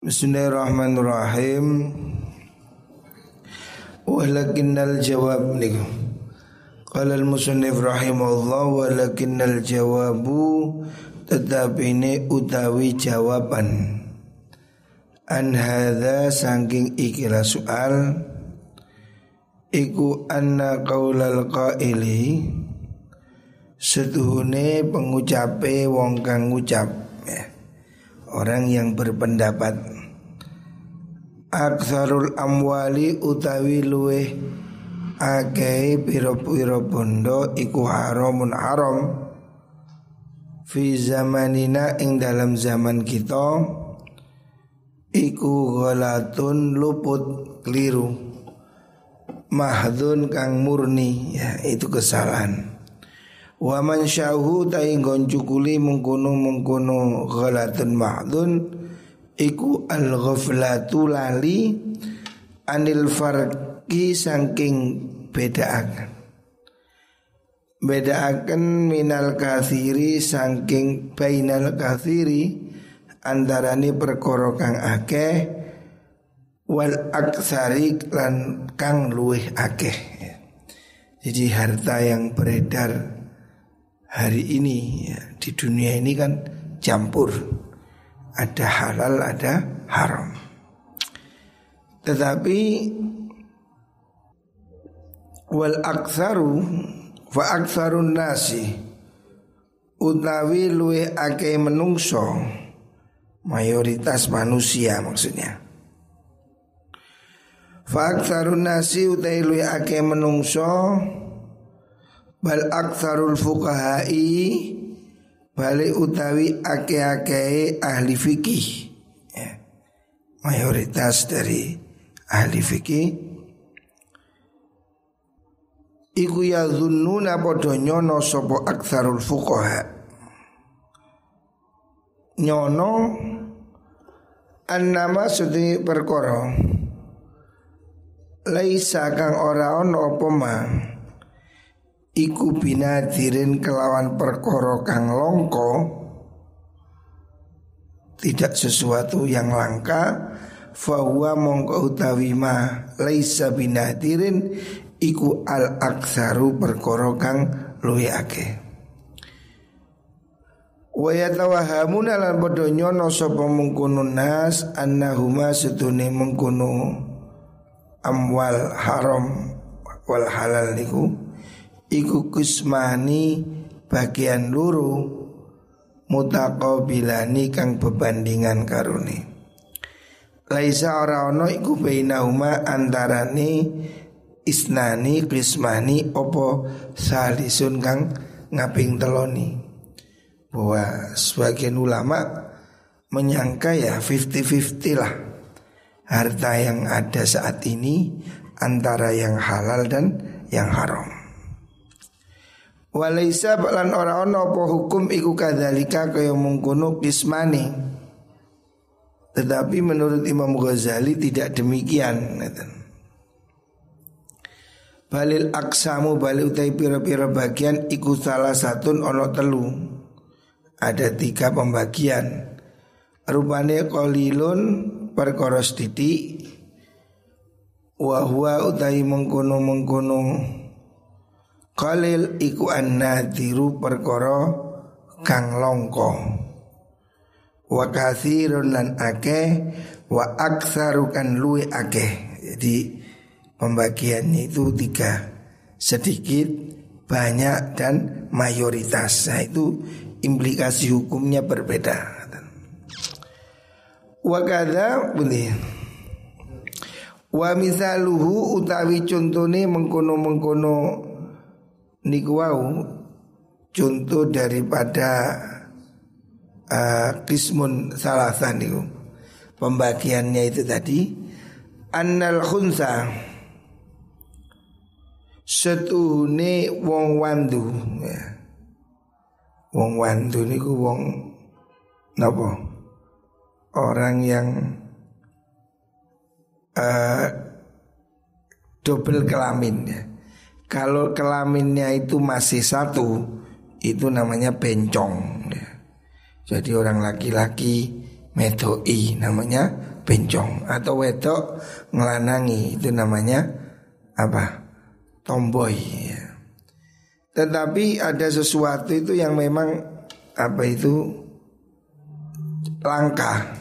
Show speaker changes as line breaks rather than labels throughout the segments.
Bismillahirrahmanirrahim. Walakinnal jawab nih. Qala al-musannif rahimahullah walakinnal jawabu tetap ini utawi jawaban an hadza saking ikilah soal iku anna qaulal qaili setuhune pengucape wong kang ngucap ya orang yang berpendapat aksarul amwali utawi luwe akeh piro-piro bondo iku haramun haram. Fi zamanina ing dalam zaman kita iku ghalatun luput keliru. Mahdun kang murni ya itu kesalahan. Wa man syahu tai goncukuli mengkono mengkono ghalatun mahdun iku al ghaflatu lali anil farqi saking bedaaken. Bedaaken minal kathiri saking bainal kathiri antarane perkara kang akeh wal aksari lan kang luweh akeh. Jadi harta yang beredar hari ini ya, di dunia ini kan campur ada halal ada haram. Tetapi wal aksaru fa aksarun nasi utawi luwe ake menungso mayoritas manusia maksudnya. Fa aksarun nasi utawi luwe ake menungso bal aktsarul fuqahai balik utawi ake-ake ahli fikih. Ya. mayoritas dari ahli fikih. Iku ya zunnuna padha nyono sapa aktsarul fuqaha. Nyono annama sudi perkara. Laisa kang ora ono apa mah iku binadirin kelawan perkoro kang longko tidak sesuatu yang langka fahuwa mongko utawi ma laisa binadirin iku al aksaru perkoro kang luwe ake wa yatawahamuna lan padha nyono sapa nas annahuma sedune mengkono amwal haram wal halal niku iku kusmani bagian luru mutaqabilani kang bebandingan karuni laisa ora ono iku bainahuma antarane isnani kismani opo salisun kang ngaping teloni bahwa sebagian ulama menyangka ya 50-50 lah harta yang ada saat ini antara yang halal dan yang haram. Walaisa lan ora ono apa hukum iku kadzalika kaya mungkono kismani. Tetapi menurut Imam Ghazali tidak demikian Balil aksamu balil utai pira-pira bagian iku salah satu ono telu. Ada tiga pembagian. Rupane kolilun perkoros titik Wahwa utai mengkono-mengkono Qalil iku an-nadiru perkara kang longko Wa kathirun lan akeh Wa aksaru kan luwe akeh. Jadi pembagiannya itu tiga. Sedikit, banyak dan mayoritas. Nah itu implikasi hukumnya berbeda. Wa kada boleh. Wa misaluhu utawi contone mengkono-mengkono niku wau contoh daripada uh, kismun salasa niku. Pembagiannya itu tadi annal khunsa setuhune wong wandu ya. wong wandu niku wong napa? Orang yang uh, double kelamin ya kalau kelaminnya itu masih satu Itu namanya bencong ya. Jadi orang laki-laki Medoi namanya bencong atau wedok ngelanangi itu namanya apa tomboy ya. tetapi ada sesuatu itu yang memang apa itu langka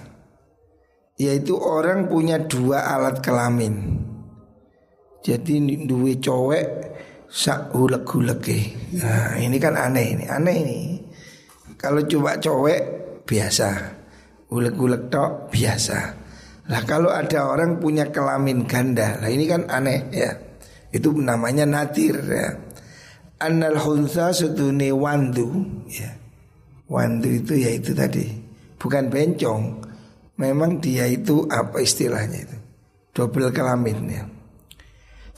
yaitu orang punya dua alat kelamin jadi duwe cowek sak hulek-hulek nah, ini kan aneh ini aneh ini kalau coba cowek biasa hulek-hulek tok biasa lah kalau ada orang punya kelamin ganda, lah ini kan aneh ya. Itu namanya natir ya. Annal hunsa sutune wandu ya. Wandu itu ya itu tadi. Bukan bencong. Memang dia itu apa istilahnya itu? Double kelamin ya.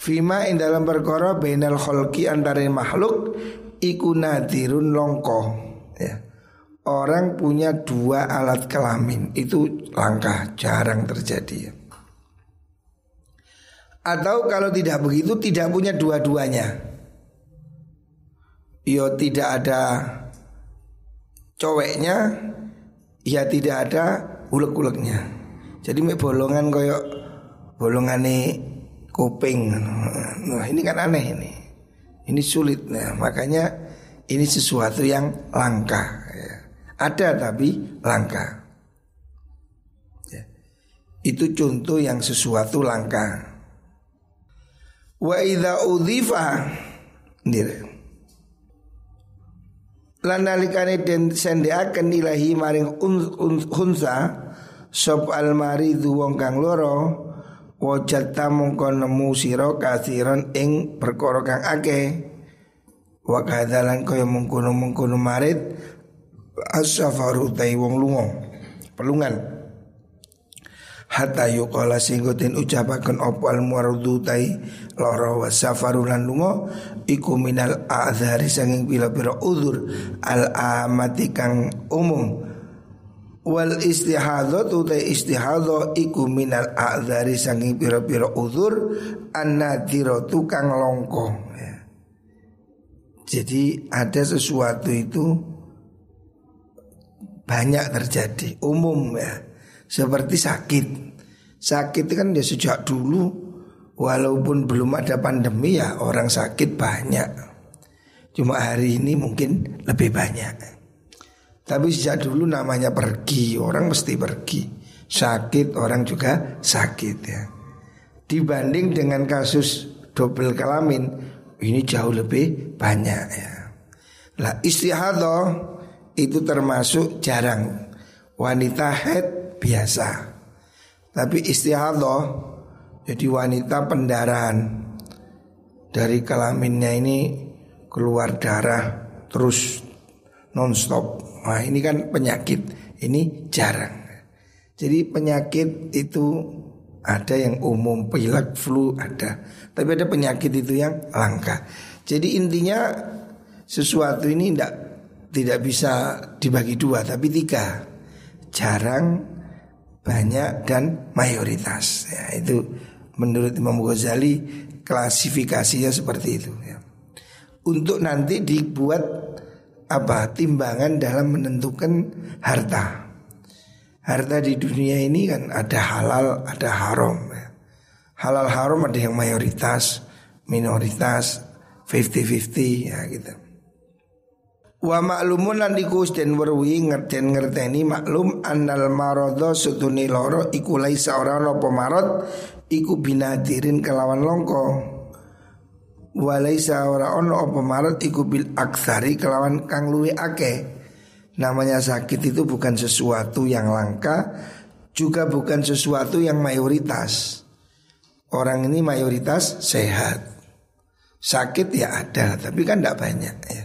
Fima in dalam perkara bainal kholki antara makhluk iku nadirun longko ya orang punya dua alat kelamin itu langka, jarang terjadi. Atau kalau tidak begitu tidak punya dua-duanya. Yo tidak ada coweknya, ya tidak ada ulek-uleknya. Jadi me bolongan koyok bolongan kuping. Nah, ini kan aneh ini. Ini sulit. Nah, makanya ini sesuatu yang langka. Ada tapi langka. Ya. Itu contoh yang sesuatu langka. Wa idza udhifa. Lan nalikane den sendeaken ilahi maring hunsa sop almaridu wong kang loro wajata mongko nemu sira kasiron ing perkara kang akeh. Wa kadzalan kaya mungkono-mungkono marit as-safaru tai wong lunga. Pelungan. Hatta yuqala singgo den ucapaken apa al muaradu tai lara wa safaru lan lunga iku minal a'dzari sanging pira-pira udzur al amati kang umum wal istihadzatu ta istihadha iku minal a'dzari sanging pira-pira udzur annadiratu kang longko. Ya. Jadi ada sesuatu itu banyak terjadi umum ya. Seperti sakit. Sakit kan dia sejak dulu walaupun belum ada pandemi ya orang sakit banyak. Cuma hari ini mungkin lebih banyak tapi sejak dulu namanya pergi orang mesti pergi. Sakit orang juga sakit ya. Dibanding dengan kasus double kelamin ini jauh lebih banyak ya. Lah istihadah itu termasuk jarang. Wanita head biasa. Tapi istihadah jadi wanita pendarahan. Dari kelaminnya ini keluar darah terus nonstop nah ini kan penyakit. Ini jarang. Jadi penyakit itu ada yang umum pilek flu ada. Tapi ada penyakit itu yang langka. Jadi intinya sesuatu ini tidak tidak bisa dibagi dua tapi tiga. Jarang banyak dan mayoritas. Ya, itu menurut Imam Ghazali klasifikasinya seperti itu ya. untuk nanti dibuat apa timbangan dalam menentukan harta harta di dunia ini kan ada halal ada haram ya. halal haram ada yang mayoritas minoritas 50-50 ya gitu Wa maklumun lan iku den weruhi ngerten ngerteni maklum annal maradha sutuni loro iku laisa ora ana pemarot iku binadirin kelawan longko. Wa laisa ora ana apa marad iku bil aksari kelawan kang luwe akeh. Namanya sakit itu bukan sesuatu yang langka juga bukan sesuatu yang mayoritas. Orang ini mayoritas sehat. Sakit ya ada tapi kan tidak banyak ya.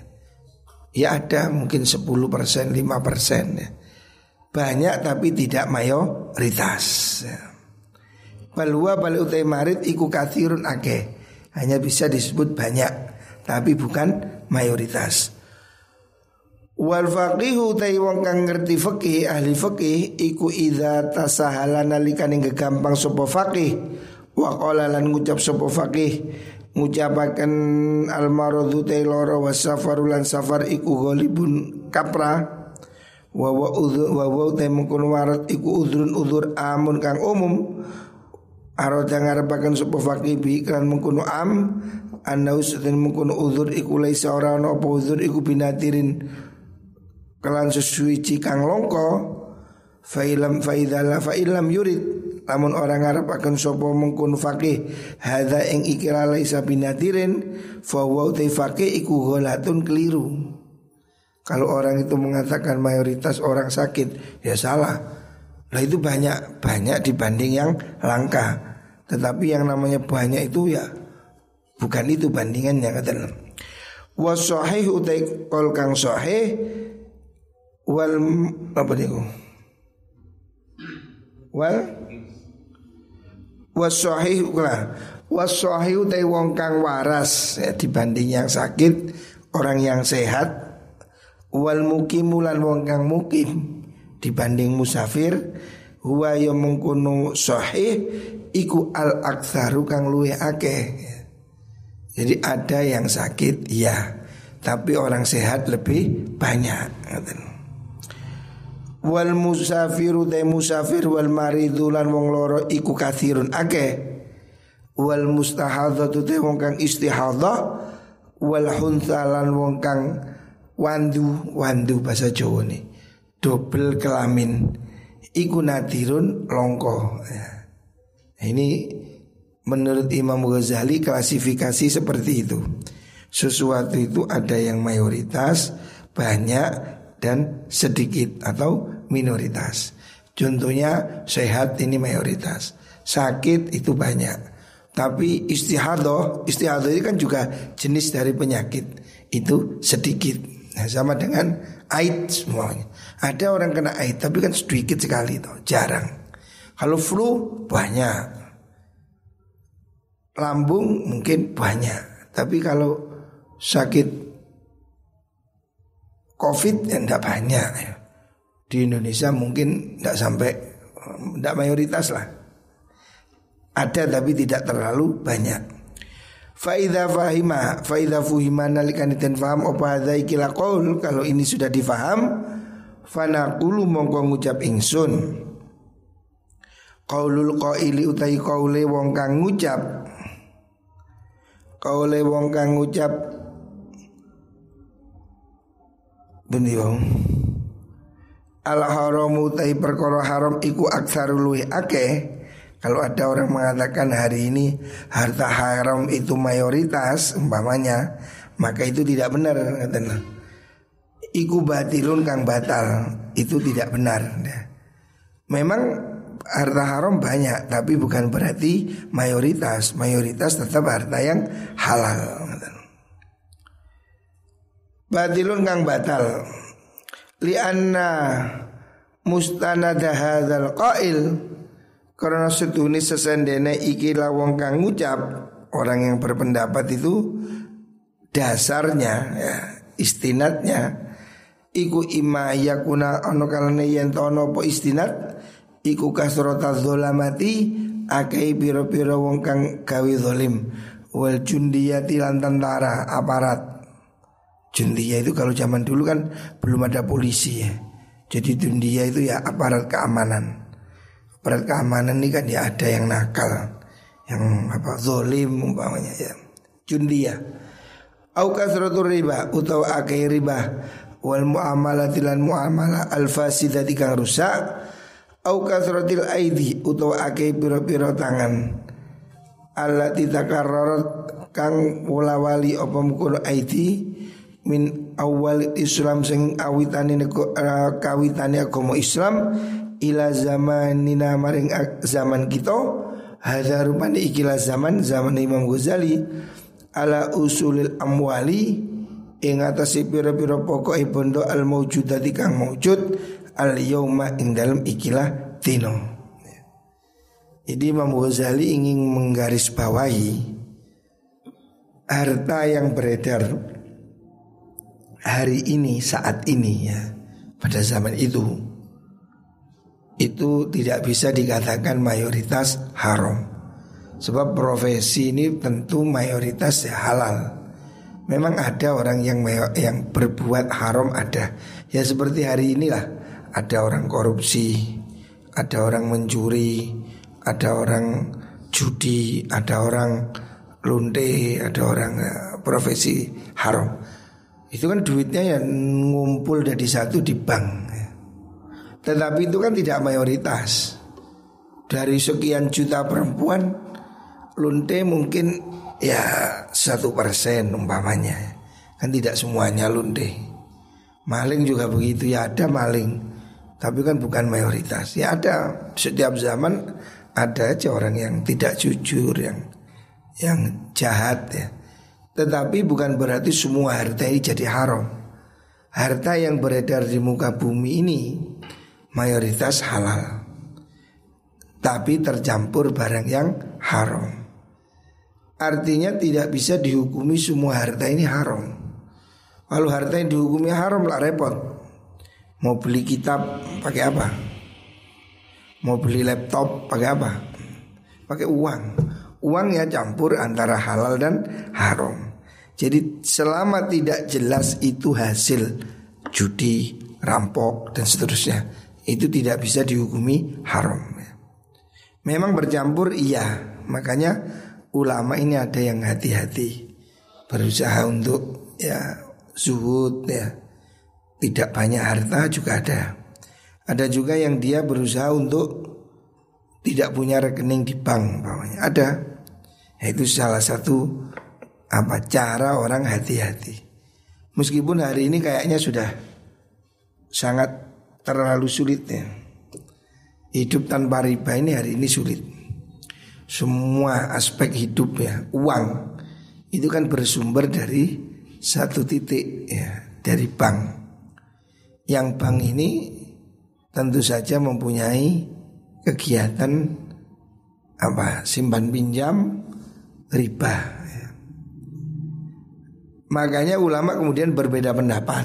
Ya ada mungkin 10 persen, 5 persen ya. Banyak tapi tidak mayoritas ya. Balwa balik utai marit iku kathirun ake Hanya bisa disebut banyak Tapi bukan mayoritas. Wal faqihu wong kang ngerti fakih ahli fakih iku idza tasahala nalikane gampang sapa fakih wa qala lan ngucap sapa fakih ngucapaken al maradhu tayloro wa safarulan safar iku ghalibun kapra. Wa wa udhur wa wa temukun warat iku udhrun udhur amun kang umum Arada ngarepaken sapa faqih bi kan mengkono am anau sedene mengkono udhur iku laisa ora ana apa udhur iku binatirin. Kelan sesuci kang longko Fa'ilam fa'idhala fa'ilam yurid. Namun orang Arab akan sopo mengkun fakih Hada ing ikira laisa binatirin Fawaw te fakih iku holatun keliru. Kalau orang itu mengatakan mayoritas orang sakit Ya salah Nah itu banyak Banyak dibanding yang langka. Tetapi yang namanya banyak itu ya Bukan itu bandingannya kata Wasohih utai kol kang sohih Wal apa nih wal? Wasahih lah wasahih te wong kang waras ya, dibanding yang sakit orang yang sehat. Wal mukimulan wong kang mukim dibanding musafir huwa ya mengkono sahih iku al aktsaru kang luwe akeh. Jadi ada yang sakit ya tapi orang sehat lebih banyak wal musafiru te musafir wal maridu lan wong loro iku kathirun akeh. Wal mustahadzatu te wong kang istihadhah wal huntha lan wong kang wandu wandu bahasa Jawa nih double kelamin iku nadirun longko ya. ini menurut Imam Ghazali klasifikasi seperti itu sesuatu itu ada yang mayoritas banyak dan sedikit atau minoritas. Contohnya sehat ini mayoritas, sakit itu banyak. Tapi istihadoh, istihadoh ini kan juga jenis dari penyakit itu sedikit. Nah, sama dengan aid semuanya. Ada orang kena aid tapi kan sedikit sekali toh, jarang. Kalau flu banyak. Lambung mungkin banyak. Tapi kalau sakit COVID ya enggak banyak ya di Indonesia mungkin tidak sampai tidak mayoritas lah. Ada tapi tidak terlalu banyak. Faida fahima, faida fuhima nalikan iten faham apa ada ikilah qaul kalau ini sudah difaham fanaqulu mongko ngucap ingsun. Qaulul qaili utai qaule wong kang ngucap. Qaule wong kang ngucap Benih al haramu tai perkara haram iku aksarul luwi akeh kalau ada orang mengatakan hari ini harta haram itu mayoritas umpamanya maka itu tidak benar katanya. Iku batilun kang batal itu tidak benar. Memang harta haram banyak tapi bukan berarti mayoritas. Mayoritas tetap harta yang halal. Batilun kang batal lianna mustanada hadzal qail karena setuni sesendene iki lawong kang ngucap orang yang berpendapat itu dasarnya ya istinadnya iku ima yakuna ono kalane yen ono apa istinad iku kasrota dzolamati akai piro-piro wong kang gawe zalim wal jundiyati lan tentara aparat Jundia itu kalau zaman dulu kan belum ada polisi ya. Jadi Jundia itu ya aparat keamanan. Aparat keamanan ini kan ya ada yang nakal, yang apa zolim umpamanya ya. Jundia. Au kasratur riba utawa akai riba. Wal muamalah tilan muamalah al fasidati kang rusak. Au kasratil aidi utawa akai piro-piro tangan. Allati takarrarat kang wala wali apa mukul aidi min awal Islam sing awitane uh, kawitane agama Islam ila zamanina maring zaman kita hadza rupane ikilah zaman zaman Imam Ghazali ala usulil amwali ing atase pira-pira pokoke bondo al maujudati kang maujud al yauma ing dalem ikilah dino. Jadi Imam Ghazali ingin menggarisbawahi harta yang beredar hari ini saat ini ya pada zaman itu itu tidak bisa dikatakan mayoritas haram sebab profesi ini tentu mayoritas ya halal memang ada orang yang yang berbuat haram ada ya seperti hari inilah ada orang korupsi, ada orang mencuri, ada orang judi, ada orang lunte, ada orang eh, profesi haram. Itu kan duitnya yang ngumpul dari satu di bank. Tetapi itu kan tidak mayoritas. Dari sekian juta perempuan, lunte mungkin ya satu persen umpamanya. Kan tidak semuanya lunte. Maling juga begitu ya ada maling. Tapi kan bukan mayoritas. Ya ada setiap zaman ada aja orang yang tidak jujur, yang yang jahat ya. Tetapi bukan berarti semua harta ini jadi haram. Harta yang beredar di muka bumi ini mayoritas halal. Tapi tercampur barang yang haram. Artinya tidak bisa dihukumi semua harta ini haram. Kalau harta yang dihukumi haram lah repot. Mau beli kitab pakai apa? Mau beli laptop pakai apa? Pakai uang. Uang ya campur antara halal dan haram. Jadi selama tidak jelas itu hasil judi, rampok dan seterusnya, itu tidak bisa dihukumi haram. Memang bercampur iya, makanya ulama ini ada yang hati-hati berusaha untuk ya zuhud ya tidak banyak harta juga ada. Ada juga yang dia berusaha untuk tidak punya rekening di bank, bawahnya ada. Itu salah satu apa cara orang hati-hati. Meskipun hari ini kayaknya sudah sangat terlalu sulit ya. Hidup tanpa riba ini hari ini sulit. Semua aspek hidup ya, uang itu kan bersumber dari satu titik ya, dari bank. Yang bank ini tentu saja mempunyai kegiatan apa simpan pinjam riba Makanya ulama kemudian berbeda pendapat.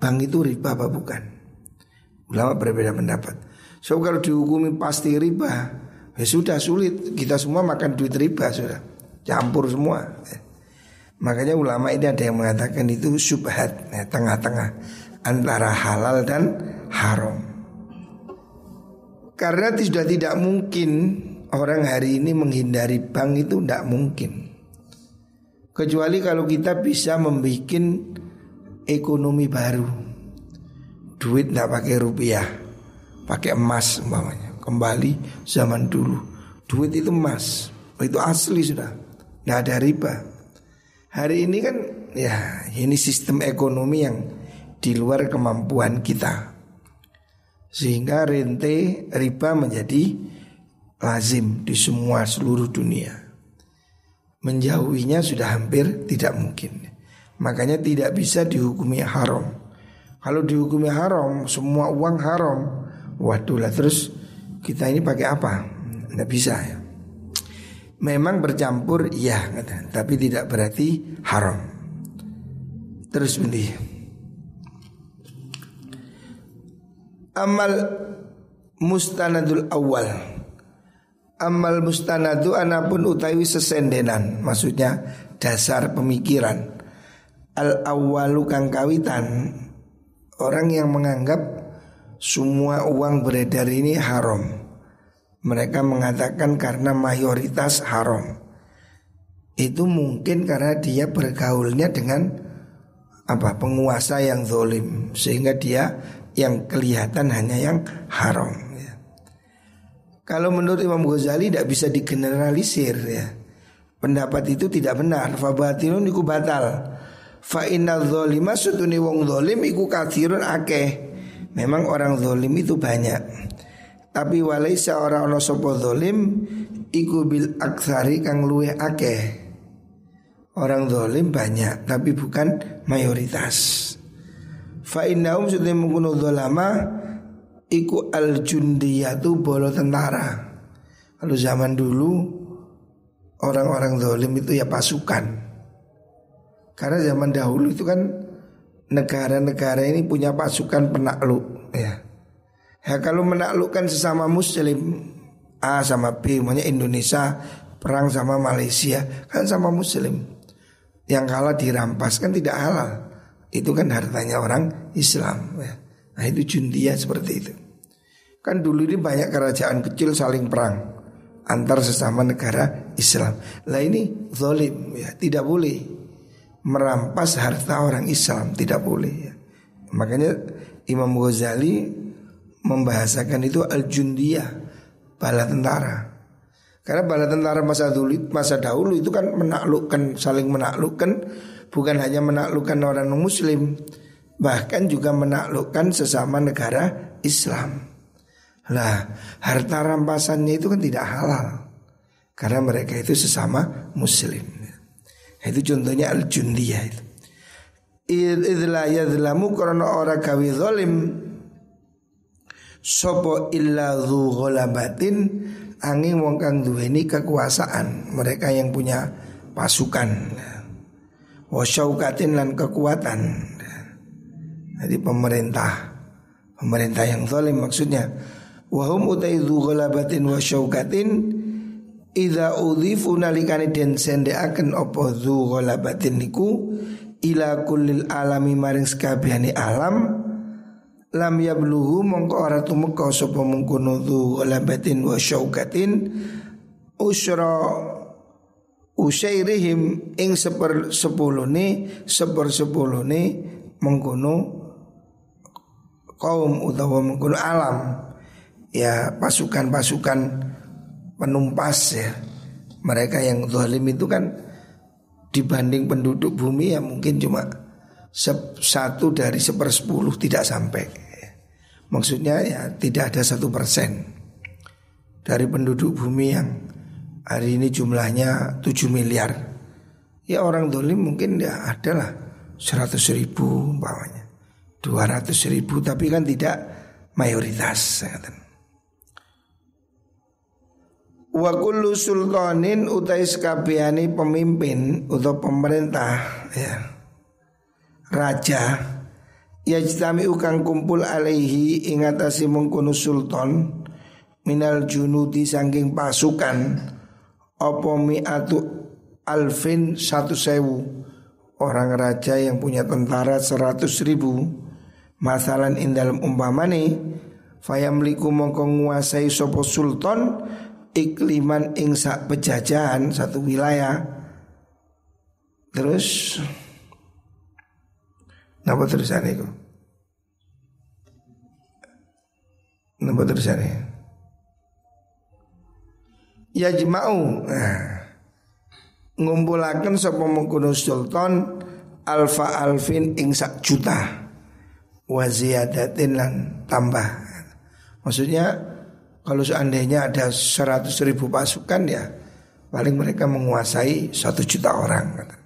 Bank itu riba apa bukan? Ulama berbeda pendapat. So kalau dihukumi pasti riba, ya sudah sulit. Kita semua makan duit riba sudah. Campur semua. Makanya ulama ini ada yang mengatakan itu subhat, ya, tengah-tengah antara halal dan haram. Karena sudah tidak mungkin orang hari ini menghindari bank itu tidak mungkin. Kecuali kalau kita bisa membuat ekonomi baru Duit tidak pakai rupiah Pakai emas umpamanya. Kembali zaman dulu. Duit itu emas Itu asli sudah. Tidak ada riba. Hari ini kan ya ini sistem ekonomi yang di luar kemampuan kita. Sehingga rente riba menjadi lazim di semua seluruh dunia. Menjauhinya sudah hampir tidak mungkin. Makanya tidak bisa dihukumi haram. Kalau dihukumi haram, semua uang haram. Waduh lah terus kita ini pakai apa? Tidak bisa ya. Memang bercampur ya, tapi tidak berarti haram. Terus bunyi. Amal mustanadul awal amal mustanadu anapun utawi sesendenan maksudnya dasar pemikiran al awalu kang kawitan orang yang menganggap semua uang beredar ini haram mereka mengatakan karena mayoritas haram itu mungkin karena dia bergaulnya dengan apa penguasa yang zolim sehingga dia yang kelihatan hanya yang haram kalau menurut Imam Ghazali tidak bisa digeneralisir ya. Pendapat itu tidak benar. Fabatilun iku batal. Fa innal dzalima sutuni wong zalim iku kathirun akeh. Memang orang zalim itu banyak. Tapi walaisa orang ono sapa zalim iku bil aksari kang luwe akeh. Orang zalim banyak tapi bukan mayoritas. Fa innahum sutuni mengkuno dzalama Iku al jundiyatu bolo tentara Kalau zaman dulu Orang-orang zalim itu ya pasukan Karena zaman dahulu itu kan Negara-negara ini punya pasukan penakluk ya. ya kalau menaklukkan sesama muslim A sama B Makanya Indonesia perang sama Malaysia Kan sama muslim Yang kalah dirampas kan tidak halal Itu kan hartanya orang Islam ya. Nah itu jundia seperti itu. Kan dulu ini banyak kerajaan kecil saling perang antar sesama negara Islam. Lah ini zalim ya, tidak boleh merampas harta orang Islam, tidak boleh ya. Makanya Imam Ghazali membahasakan itu al-jundiyah, bala tentara. Karena bala tentara masa dulu masa dahulu itu kan menaklukkan saling menaklukkan bukan hanya menaklukkan orang muslim bahkan juga menaklukkan sesama negara Islam. Lah, harta rampasannya itu kan tidak halal. Karena mereka itu sesama muslim. Itu contohnya al-jundiyah itu. Idla yadlamu karena orang kawi zalim Sopo illa dhu gholabatin. Angin wong kang duweni kekuasaan. Mereka yang punya pasukan. Wasyaukatin dan kekuatan. Jadi pemerintah. Pemerintah yang zalim maksudnya. Wahum utai dhu ghalabatin wa Iza udhifu nalikani den akan opo dhu ghalabatin niku Ila kulil alami maring sekabihani alam Lam yabluhu mongko ora tumeka sapa mungkono dhu ghalabatin wa syaukatin Usra usairihim ing seper sepulune seper sepulune mengkono kaum utawa mengkono alam. Ya pasukan-pasukan penumpas ya. Mereka yang zalim itu kan dibanding penduduk bumi ya mungkin cuma satu dari sepersepuluh tidak sampai. Maksudnya ya tidak ada satu persen dari penduduk bumi yang hari ini jumlahnya 7 miliar. Ya orang zalim mungkin ya adalah 100 ribu bawahnya 200 ribu tapi kan tidak mayoritas Wa kullu sultanin utai sekabiani pemimpin atau pemerintah ya. Raja Yajtami ukang kumpul alaihi ingatasi mengkuno sultan Minal junudi sangking pasukan Opo mi'atu alfin satu sewu Orang raja yang punya tentara seratus ribu Masalan in dalam umpamane Fayamliku mongko nguasai sopo sultan Ikliman ing sak pejajahan satu wilayah Terus Napa terusan itu? Napa terusan? Ya jemau nah, Ngumpulakan sopo mengkuno sultan Alfa alfin ing sak juta waziyadatin lan tambah. Maksudnya kalau seandainya ada 100 ribu pasukan ya paling mereka menguasai satu juta orang.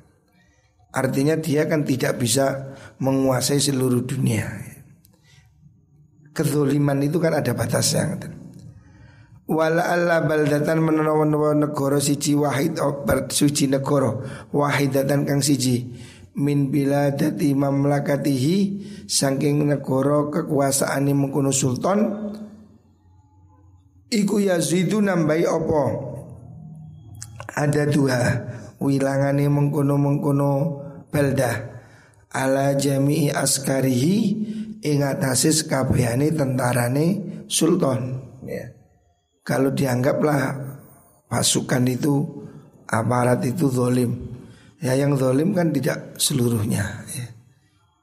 Artinya dia kan tidak bisa menguasai seluruh dunia. Kezoliman itu kan ada batasnya. Wala Allah baldatan menawa negara siji wahid suci negara wahidatan kang siji min biladati mamlakatihi saking negara kekuasaan mengkono sultan iku yazidu nambahi opo ada dua wilangane mengkono mengkono belda ala jami'i askarihi ing atase kabehane tentarane sultan. Ya. Kalau dianggaplah pasukan itu aparat itu zolim Ya yang zalim kan tidak seluruhnya ya.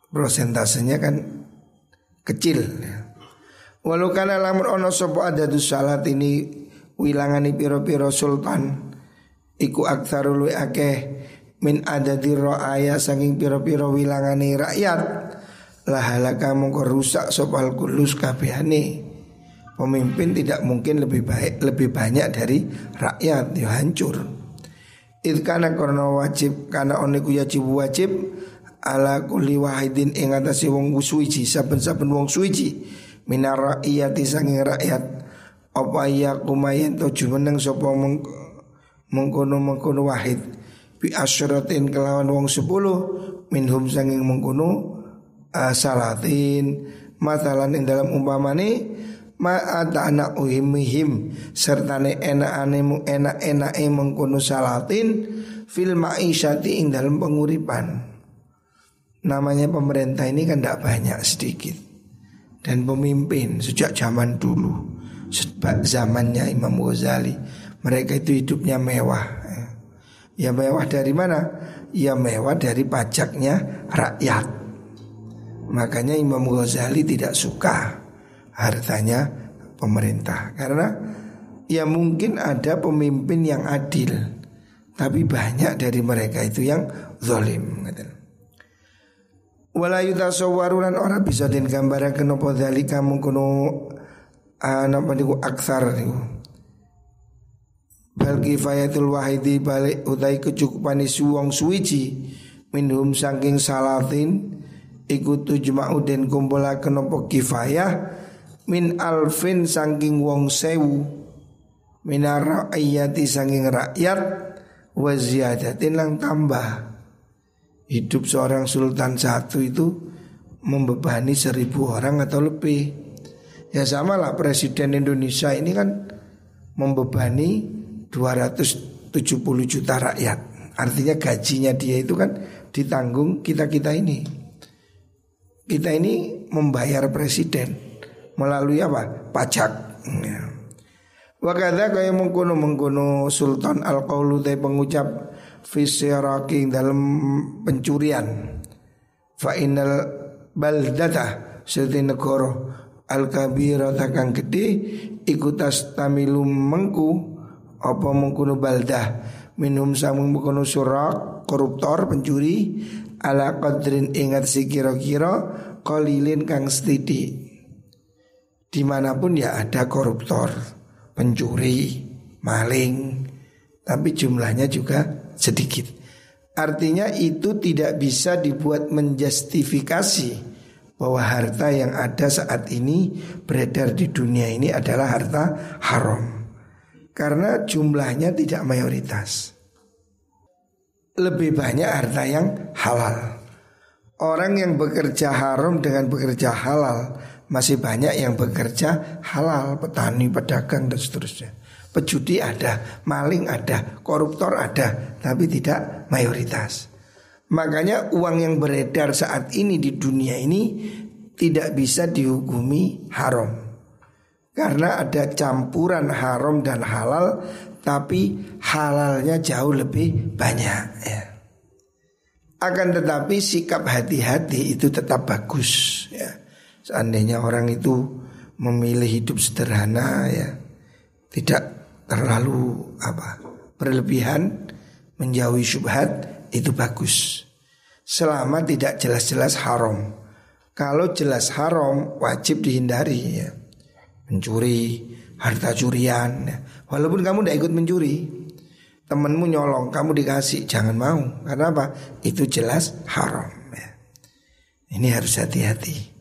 Prosentasenya kan kecil ya. Walau kana lamun ono sopo ada salat ini wilangani piro-piro sultan iku aktsarul akeh min ada di roaya saking piro-piro wilangani rakyat lah mongko rusak sopal kulus kabehane. Pemimpin tidak mungkin lebih baik lebih banyak dari rakyat ya hancur. Idkana karena wajib karena oniku yajib wajib ala kulli wahidin ing atase wong suwiji saben-saben wong suwiji minar rakyati sanging rakyat. Apa ya kumayen to jumeneng sapa mengkono mengkono wahid? Bi asyratin kelawan wong sepuluh minhum sanging mengkono uh, salatin. Matalan ing dalam umpamane ma ada anak uhimihim serta ne enak anemu enak enak mengkono salatin fil ma'isyati ing dalam penguripan. Namanya pemerintah ini kan tidak banyak sedikit dan pemimpin sejak zaman dulu. Sebab zamannya Imam Ghazali mereka itu hidupnya mewah. Ya mewah dari mana? Ya mewah dari pajaknya rakyat. Makanya Imam Ghazali tidak suka hartanya pemerintah karena ya mungkin ada pemimpin yang adil tapi banyak dari mereka itu yang zalim Wala yutasawwarulan ora bisa den gambaraken dalika mungkono napa niku aksar niku. Bal kifayatul wahidi balik utai kecukupane suwong suwiji minhum saking salatin iku tujma'u den kumpulaken apa kifayah min alfin saking wong sewu minar ra'iyati saking rakyat wa ziyadatin lang tambah hidup seorang sultan satu itu membebani seribu orang atau lebih. Ya sama lah presiden Indonesia ini kan membebani 270 juta rakyat. Artinya gajinya dia itu kan ditanggung kita-kita ini. Kita ini membayar presiden melalui apa? Pajak. Ya. Kaya mengkono mengkono Sultan Al Qaulu pengucap fisyaraki dalam pencurian. Fa innal baldata sedhi negara al kabira takang gede ikutas tamilum mengku apa mengkuno baldah. Minum samung mengkuno surak koruptor pencuri ala qadrin ingat si kira-kira kolilin kang stidi di mana pun ya ada koruptor pencuri maling tapi jumlahnya juga sedikit. Artinya itu tidak bisa dibuat menjustifikasi bahwa harta yang ada saat ini beredar di dunia ini adalah harta haram. Karena jumlahnya tidak mayoritas. Lebih banyak harta yang halal. Orang yang bekerja haram dengan bekerja halal masih banyak yang bekerja halal, petani, pedagang dan seterusnya. Pejudi ada, maling ada, koruptor ada, tapi tidak mayoritas. Makanya uang yang beredar saat ini di dunia ini tidak bisa dihukumi haram. Karena ada campuran haram dan halal, tapi halalnya jauh lebih banyak ya. Akan tetapi sikap hati-hati itu tetap bagus ya. Seandainya orang itu memilih hidup sederhana ya, tidak terlalu apa berlebihan menjauhi syubhat itu bagus selama tidak jelas-jelas haram kalau jelas haram wajib dihindari ya mencuri harta curian ya. walaupun kamu tidak ikut mencuri temanmu nyolong kamu dikasih jangan mau karena apa itu jelas haram ya. ini harus hati-hati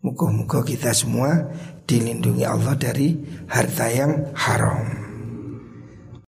Muka-muka kita semua dilindungi Allah dari harta yang haram.